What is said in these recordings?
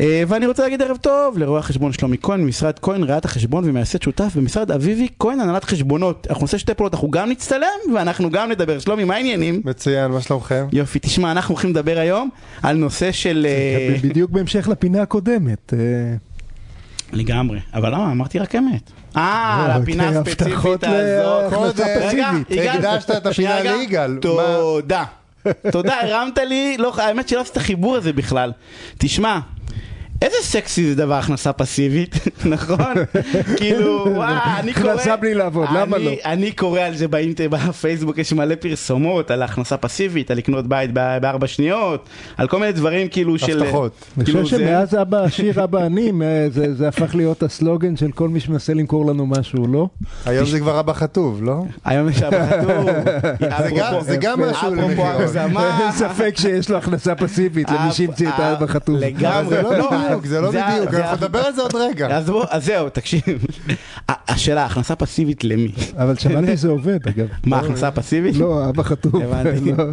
אה, ואני רוצה להגיד ערב טוב לרואה החשבון שלומי כהן ממשרד כהן ראיית החשבון ומייסד שותף במשרד אביבי כהן הנהלת חשבונות. אנחנו נעשה שתי פעולות, אנחנו גם נצטלם ואנחנו גם נדבר. שלומי, מה העניינים? מצוין, מה שלומכם? יופי, תשמע, אנחנו הולכים לדבר היום על נושא של... אה, בדיוק בהמשך לפינה הקודמת. אה, לגמרי, אבל למה? אמרתי רק אמת. אה, לא, לפינה כן, הספציפית הבטחות הזאת. רגע, הקדשת את הפינה. ליגאל. תודה. תודה, הרמת לי, לא, האמת שלא עשית את החיבור הזה בכלל. תשמע, איזה סקסי זה דבר הכנסה פסיבית, נכון? כאילו, וואו, אני קורא... הכנסה בלי לעבוד, למה לא? אני קורא על זה באינטר, בפייסבוק, יש מלא פרסומות על הכנסה פסיבית, על לקנות בית בארבע שניות, על כל מיני דברים כאילו של... הבטחות. אני כאילו חושב זה- שמאז אבא השיר אבא אני, זה זה הפך להיות הסלוגן של כל מי שמנסה למכור לנו משהו, לא? היום זה כבר אבא חטוב, לא? היום יש אבא חתום. זה גם- זה גם משהו למכירות. אין ספק שיש לו הכנסה פסיבית למי שהמציא את האבא חטוב. לגמרי. זה לא בדיוק, זה לא בדיוק, אנחנו נדבר על זה עוד רגע. אז זהו, תקשיב. השאלה, הכנסה פסיבית למי? אבל שמעתי שזה עובד אגב. מה, הכנסה פסיבית? לא, אבא חטוב. הבנתי. לא.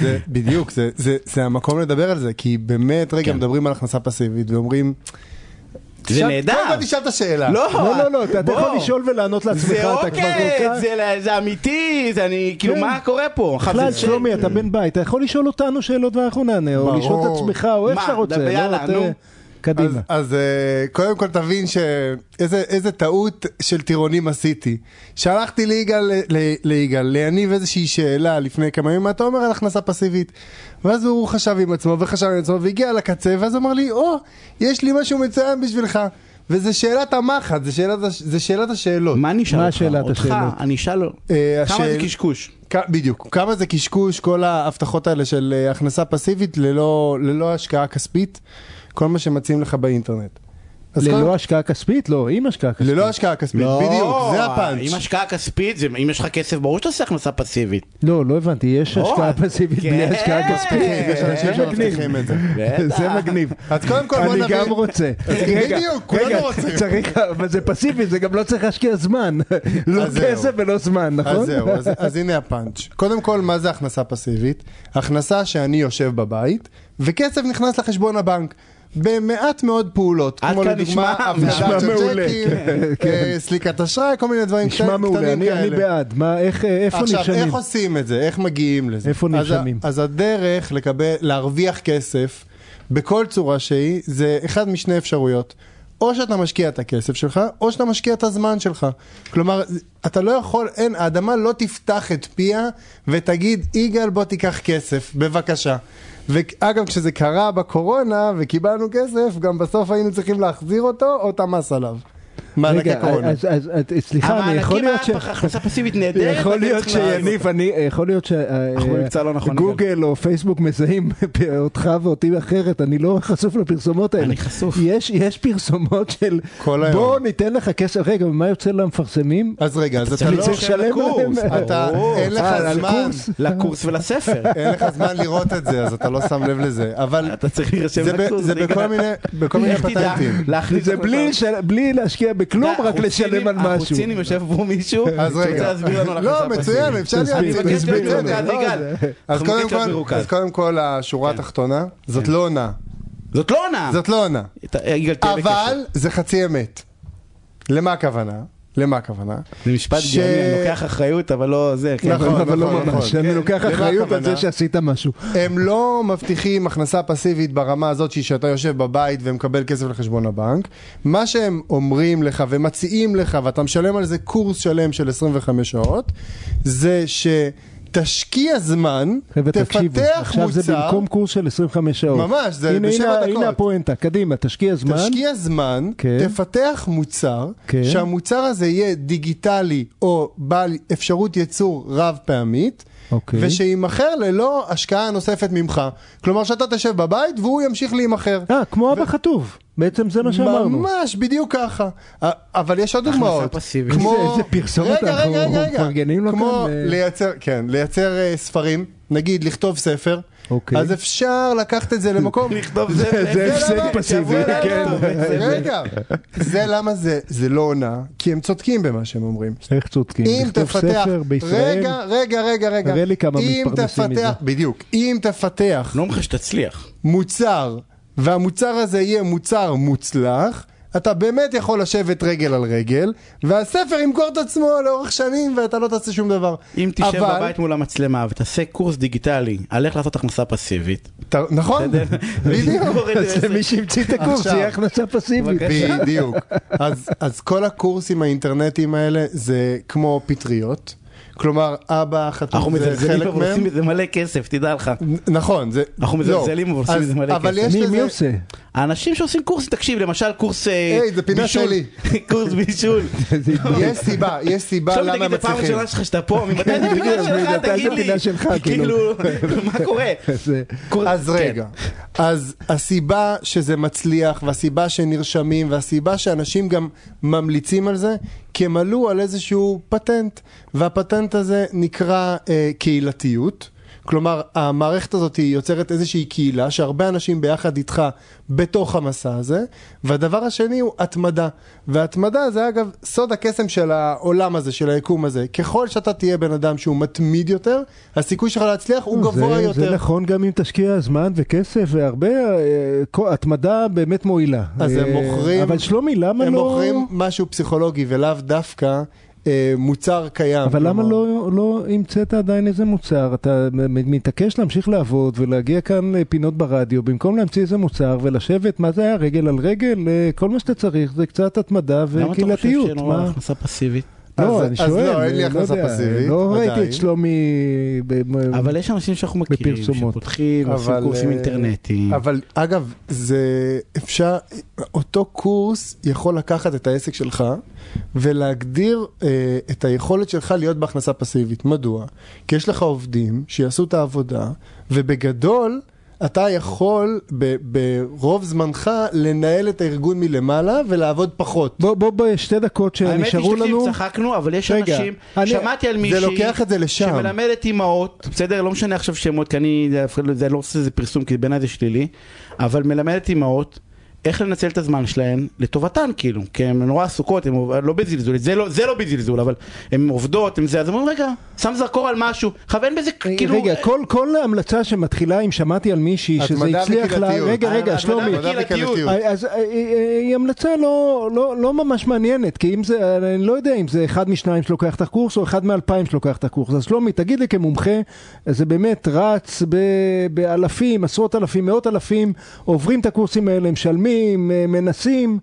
זה בדיוק, זה- זה זה המקום לדבר על זה, כי באמת רגע כן. מדברים על הכנסה פסיבית ואומרים... זה נהדר. קודם כל תשאל את השאלה. לא, לא, לא, לא, אתה. יכול לשאול ולענות לעצמך, זה אתה כבר כל כך... זה- זה אמיתי, זה אני, כאילו, כן. מה קורה פה? בכלל, שלומי, אתה בן בית, אתה יכול לשאול אותנו שאלות ואנחנו נענה, או. לשאול את עצמך, או איך מה, שאתה רוצה. דבר, לא, יאללה, אתה- נו. קדימה. אז, אז uh, קודם כל תבין שאיזה איזה טעות של טירונים עשיתי. שלחתי ליגאל, ליגאל, ליניב איזושהי שאלה לפני כמה ימים, מה אתה אומר על הכנסה פסיבית? ואז הוא חשב עם עצמו וחשב עם עצמו והגיע לקצה, ואז אמר לי, או, יש לי משהו מצוין בשבילך. וזה שאלת המחט, זה שאלת, זה שאלת השאלות. מה אני אשאל מה אותך? שאלת אותך, השאלות? אני אשאל, אה, כמה זה השאל- קשקוש? כ- בדיוק, כמה זה קשקוש כל ההבטחות האלה של אה, הכנסה פסיבית ללא, ללא השקעה כספית, כל מה שמציעים לך באינטרנט. ללא השקעה כספית? לא, עם השקעה כספית. ללא השקעה כספית, לא, בדיוק, זה הפאנץ'. אם השקעה כספית, זה- אם יש לך כסף, ברור שאתה עושה הכנסה פסיבית. לא, לא הבנתי, יש לא, השקעה כן. פסיבית בלי השקעה כספית. יש אנשים. שמבטיחים את זה. זה מגניב. אז קודם כל בוא אני נבין. גם רוצה. בדיוק, כולנו רוצים. צריך, אבל זה פסיבי, זה גם לא צריך להשקיע זמן. לא. כסף ולא זמן, נכון? אז זהו, אז, אז הנה הפאנץ'. קודם כל, מה זה הכנסה פסיבית? הכנסה שאני יושב בבית, וכסף נכנס לחשבון הבנק. במעט מאוד פעולות, עד כמו כאן לדוגמה, נשמע- נשמע מעולה, כן, אה, סליקת אשראי, כל מיני דברים נשמע קטנים מעולה, אני אני כאלה. בעד. מה, איך, איפה עכשיו, נרשמים? איך עושים את זה? איך מגיעים לזה? איפה נרשמים? אז הדרך לקבל, להרוויח כסף בכל צורה שהיא, זה אחד משני אפשרויות. או שאתה משקיע את הכסף שלך, או שאתה משקיע את הזמן שלך. כלומר, אתה לא יכול, אין, האדמה לא תפתח את פיה ותגיד, יגאל בוא תיקח כסף, בבקשה. ואגב, כשזה קרה בקורונה וקיבלנו כסף, גם בסוף היינו צריכים להחזיר אותו או את את עליו. מענקי רגע, קורונה. אז, אז, אז סליחה, אני יכול להיות ש... הכנסה פסיבית נהדרת. יכול להיות. שיניב, אני, יכול להיות לא נכון, שגוגל או פייסבוק מזהים אותך ואותי אחרת, אני לא חשוף לפרסומות האלה. אני חשוף. יש, יש פרסומות של כל היום. בוא ניתן לך כסף, רגע, ומה יוצא למפרסמים? אז רגע, אז אתה לא... צריך לשלם לקורס. להם. אתה, ברור. אין לך אה, זמן, קורס? לקורס ולספר. אין לך זמן לראות את זה, אז אתה לא שם לב לזה. אבל אתה צריך להירשם לקורס. זה. בכל מיני-? פטנטים. זה בלי להשקיע בכלום, רק לשלם על משהו. צינים, יושב פה מישהו, אז רגע. להסביר לא, מצוין. אפשר תסביר להיות לא, אז קודם כל, השורה כן. התחתונה, זאת לא עונה. זאת לא עונה. זאת לא עונה. אבל זה חצי אמת. למה הכוונה? למה הכוונה? זה משפט ש- גאוני, אני לוקח אחריות, אבל לא זה. כן. נכון. אבל לא נכון. ממש, אני כן. לוקח אחריות על? זה שעשית משהו. הם לא מבטיחים הכנסה פסיבית ברמה הזאת שאתה יושב בבית ומקבל כסף לחשבון הבנק. מה שהם אומרים לך ומציעים לך, ואתה משלם על זה קורס שלם של 25 שעות, זה שתשקיע זמן, חבר'ה, תקשיבו, תפתח עכשיו זה מוצר, במקום קורס של 25 שעות. ממש, זה הנה, בשבע הנה, דקות. הנה הפואנטה, קדימה, תשקיע זמן. תשקיע זמן, כן. תפתח מוצר, כן. שהמוצר הזה יהיה דיגיטלי או בעל אפשרות ייצור רב פעמית. אוקיי. ושיימכר ללא השקעה נוספת ממך. כלומר שאתה תשב בבית והוא ימשיך להימכר. אה, כמו אבא חטוב. בעצם זה מה שאמרנו. ממש, בדיוק ככה. אבל יש עוד דוגמאות. פסיבית. כמו... איזה- פרסומת אנחנו. מפרגנים לו כמו כאן, אה. לייצר, כן, לייצר אה, ספרים, נגיד לכתוב ספר. אוקיי. אז אפשר לקחת את זה למקום. לכתוב זה, זה- זה הפסד פסיבי, כן. רגע, זה למה זה זה לא עונה, כי הם צודקים במה שהם אומרים. איך צודקים? אם לכתוב תפתח, ספר בישראל, רגע, רגע, רגע, רגע, תראה לי כמה אם מתפרנסים תפתח, מזה. בדיוק, אם תפתח לא אומר לך שתצליח. מוצר והמוצר הזה יהיה מוצר מוצלח, אתה באמת יכול לשבת רגל על רגל, והספר ימכור את עצמו לאורך שנים ואתה לא תעשה שום דבר. אם תשב אבל- בבית מול המצלמה ותעשה קורס דיגיטלי על איך לעשות הכנסה פסיבית. אתה- נכון, בדיוק. אז מי שהמציא את הקורס עכשיו. יהיה הכנסה פסיבית. בדיוק. אז, אז כל הקורסים האינטרנטיים האלה זה כמו פטריות. כלומר, אבא חתום, אנחנו זה מזלזלים חלק אבל עושים מהם. מזה מלא כסף, תדע לך. נכון, זה... אנחנו לא. מזלזלים, אבל עושים אז- מזה מלא אבל כסף. יש מי לזה... מי עושה? האנשים שעושים קורסים, תקשיב, למשל קורס אה, היי, זה פינה. שלי. קורס בישול. יש סיבה, יש סיבה עכשיו למה תגיד, הם זה פעם מצליחים. ראשונה שלך שאתה פה, ממתי זה פינה שלך, תגיד לי. פינה שלך, כאילו. כאילו, מה קורה? זה- קורס- אז כן. רגע, אז הסיבה שזה מצליח והסיבה שנרשמים והסיבה שאנשים גם ממליצים על זה, כי הם עלו על איזשהו פטנט, והפטנט הזה נקרא אה, קהילתיות. כלומר, המערכת הזאת היא יוצרת איזושהי קהילה שהרבה אנשים ביחד איתך בתוך המסע הזה, והדבר השני הוא התמדה. והתמדה זה אגב סוד הקסם של העולם הזה, של היקום הזה. ככל שאתה תהיה בן אדם שהוא מתמיד יותר, הסיכוי שלך להצליח הוא גבוה זה, יותר. זה נכון גם אם תשקיע זמן וכסף והרבה, אה, התמדה באמת מועילה. אז הם אה, מוכרים- אבל שלומי, למה הם לא... מוכרים משהו פסיכולוגי ולאו דווקא אה, מוצר קיים. אבל למה לא, לא המצאת עדיין איזה מוצר? אתה מתעקש להמשיך לעבוד ולהגיע כאן לפינות ברדיו, במקום להמציא איזה מוצר ולשבת, מה זה היה? רגל על רגל? אה, כל מה שאתה צריך זה קצת התמדה למה אתה חושב וקהילתיות. שאין לו מה? הכנסה פסיבית? לא, אז- אני אז שואל, לא, אין לי אה, הכנסה פסיבית, לא ראיתי. את שלומי... ב- אבל יש אנשים שאנחנו מכירים, בפרסומות. שפותחים, עושים קורסים אה, אינטרנטיים. אבל אגב, זה אפשר, אותו קורס יכול לקחת את העסק שלך ולהגדיר אה, את היכולת שלך להיות בהכנסה פסיבית. מדוע? כי יש לך עובדים שיעשו את העבודה, ובגדול אתה יכול ב, ברוב זמנך לנהל את הארגון מלמעלה ולעבוד פחות. בוא, בוא, בוא, שתי דקות האמת היא שנשארו לנו. שתקשיב, צחקנו, אבל יש רגע, אנשים, אני- שמעתי על זה מישהי, לוקח את זה לשם. שמלמדת אימהות, בסדר? לא משנה עכשיו שמות, כי אני, לא- זה לא עושה איזה פרסום, כי בעיניי זה שלילי, אבל מלמדת אימהות. איך לנצל את הזמן שלהן לטובתן כאילו, כי הן נורא עסוקות, הן לא בזלזול, זה לא, זה לא בזלזול, אבל הן עובדות, הן זה, אז אומרים רגע, שם זרקור על משהו, כוון בזה כאילו, רגע, כל, כל המלצה שמתחילה, אם שמעתי על מישהי שזה הצליח לה... רגע, רגע, שלומי. אז אה, אה, אה, היא המלצה לא, לא, לא ממש מעניינת, כי אם זה, אני לא יודע אם זה אחד משניים שלוקח את הקורס או אחד מאלפיים שלוקח את הקורס. אז שלומי, תגיד לי כמומחה, זה באמת רץ ב, באלפים, עשרות אלפים, מאות אלפים, עוברים את הקורסים האלה, משלמים, אה, מנסים.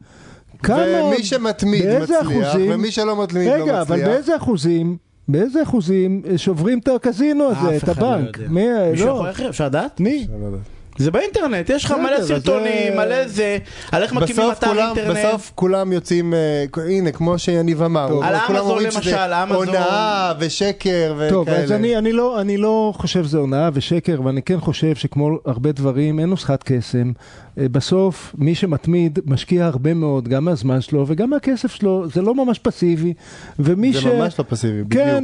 כמה, ומי שמתמיד מצליח, אחוזים- ומי שלא מתמיד לא רגע, מצליח. אבל באיזה אחוזים, באיזה אחוזים אה, שוברים את הקזינו הזה, אף את אחד לא הבנק? יודע. מי, מישהו לא, יכול אחר, אפשר לדעת? מי? זה באינטרנט, יש לך מלא סרטונים, זה- מלא זה, על איך מקימים אתר כולם, אינטרנט. בסוף כולם יוצאים, אה, הנה, כמו שיניב אמר, טוב. על אמזון למשל, אמזון. הונאה ושקר וכאלה. טוב, אז אני, אני, לא, אני לא חושב שזה הונאה ושקר, ואני כן חושב שכמו הרבה דברים, אין נוסחת קסם. אה, בסוף, מי שמתמיד משקיע הרבה מאוד, גם מהזמן שלו וגם מהכסף שלו, זה לא ממש פסיבי. ומי זה ש... ממש לא פסיבי, בדיוק. כן,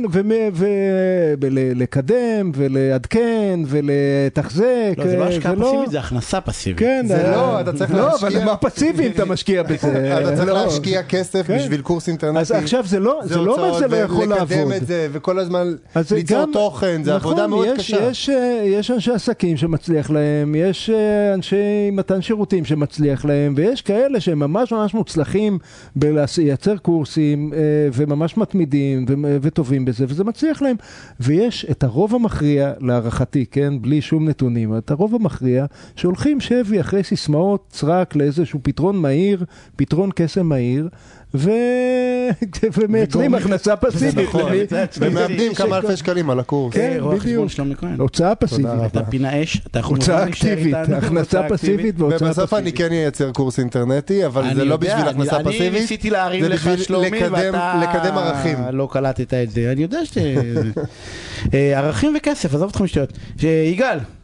ולקדם, ולעדכן, ולתחזק. לא, זה לא אה, השקעה לא- פסיבית, זה הכנסה פסיבית. כן, זה אה, לא, אתה צריך לא, להשקיע. אבל מה פסיבי אם אתה משקיע בזה? אתה צריך לא. להשקיע כסף כן. בשביל קורס אינטרנטי. אז עכשיו זה לא, זה לא אומר שזה לא יכול לעבוד. ולקדם את זה, וכל הזמן אז זה ליצור גם- תוכן, זה נכון, עבודה מאוד יש, קשה. יש, אה, יש אנשי עסקים שמצליח להם, יש אה, אנשי מתן שירותים שמצליח להם, ויש כאלה שהם ממש ממש מוצלחים בלייצר קורסים, וממש מתמידים ו- וטובים בזה, וזה מצליח להם. ויש את הרוב המכריע, להערכתי, כן, בלי שום נתונים, את הרוב המכריע שהולכים שבי אחרי סיסמאות סרק לאיזשהו פתרון מהיר, פתרון קסם מהיר. ו... ומייצרים הכנסה פסיבית. נכון, ומאבדים כמה אלפי שקלים על הקורס. כן, חשבון בדיוק. הוצאה פסיבית. אתה פינה אש, אתה יכול הוצאה אקטיבית, איתנו, הכנסה הוצאה אקטיבית. פסיבית והוצאה ובסוף אני פסיבית. כן אייצר קורס אינטרנטי, אבל אני זה לא בשביל אני- הכנסה אני פסיבית. ניסיתי להרים לך שלומי, ואתה לקדם ערכים. לא קלטת את זה, אני יודע ש... אה, ערכים וכסף, עזוב אותך משטויות. אה, יגאל,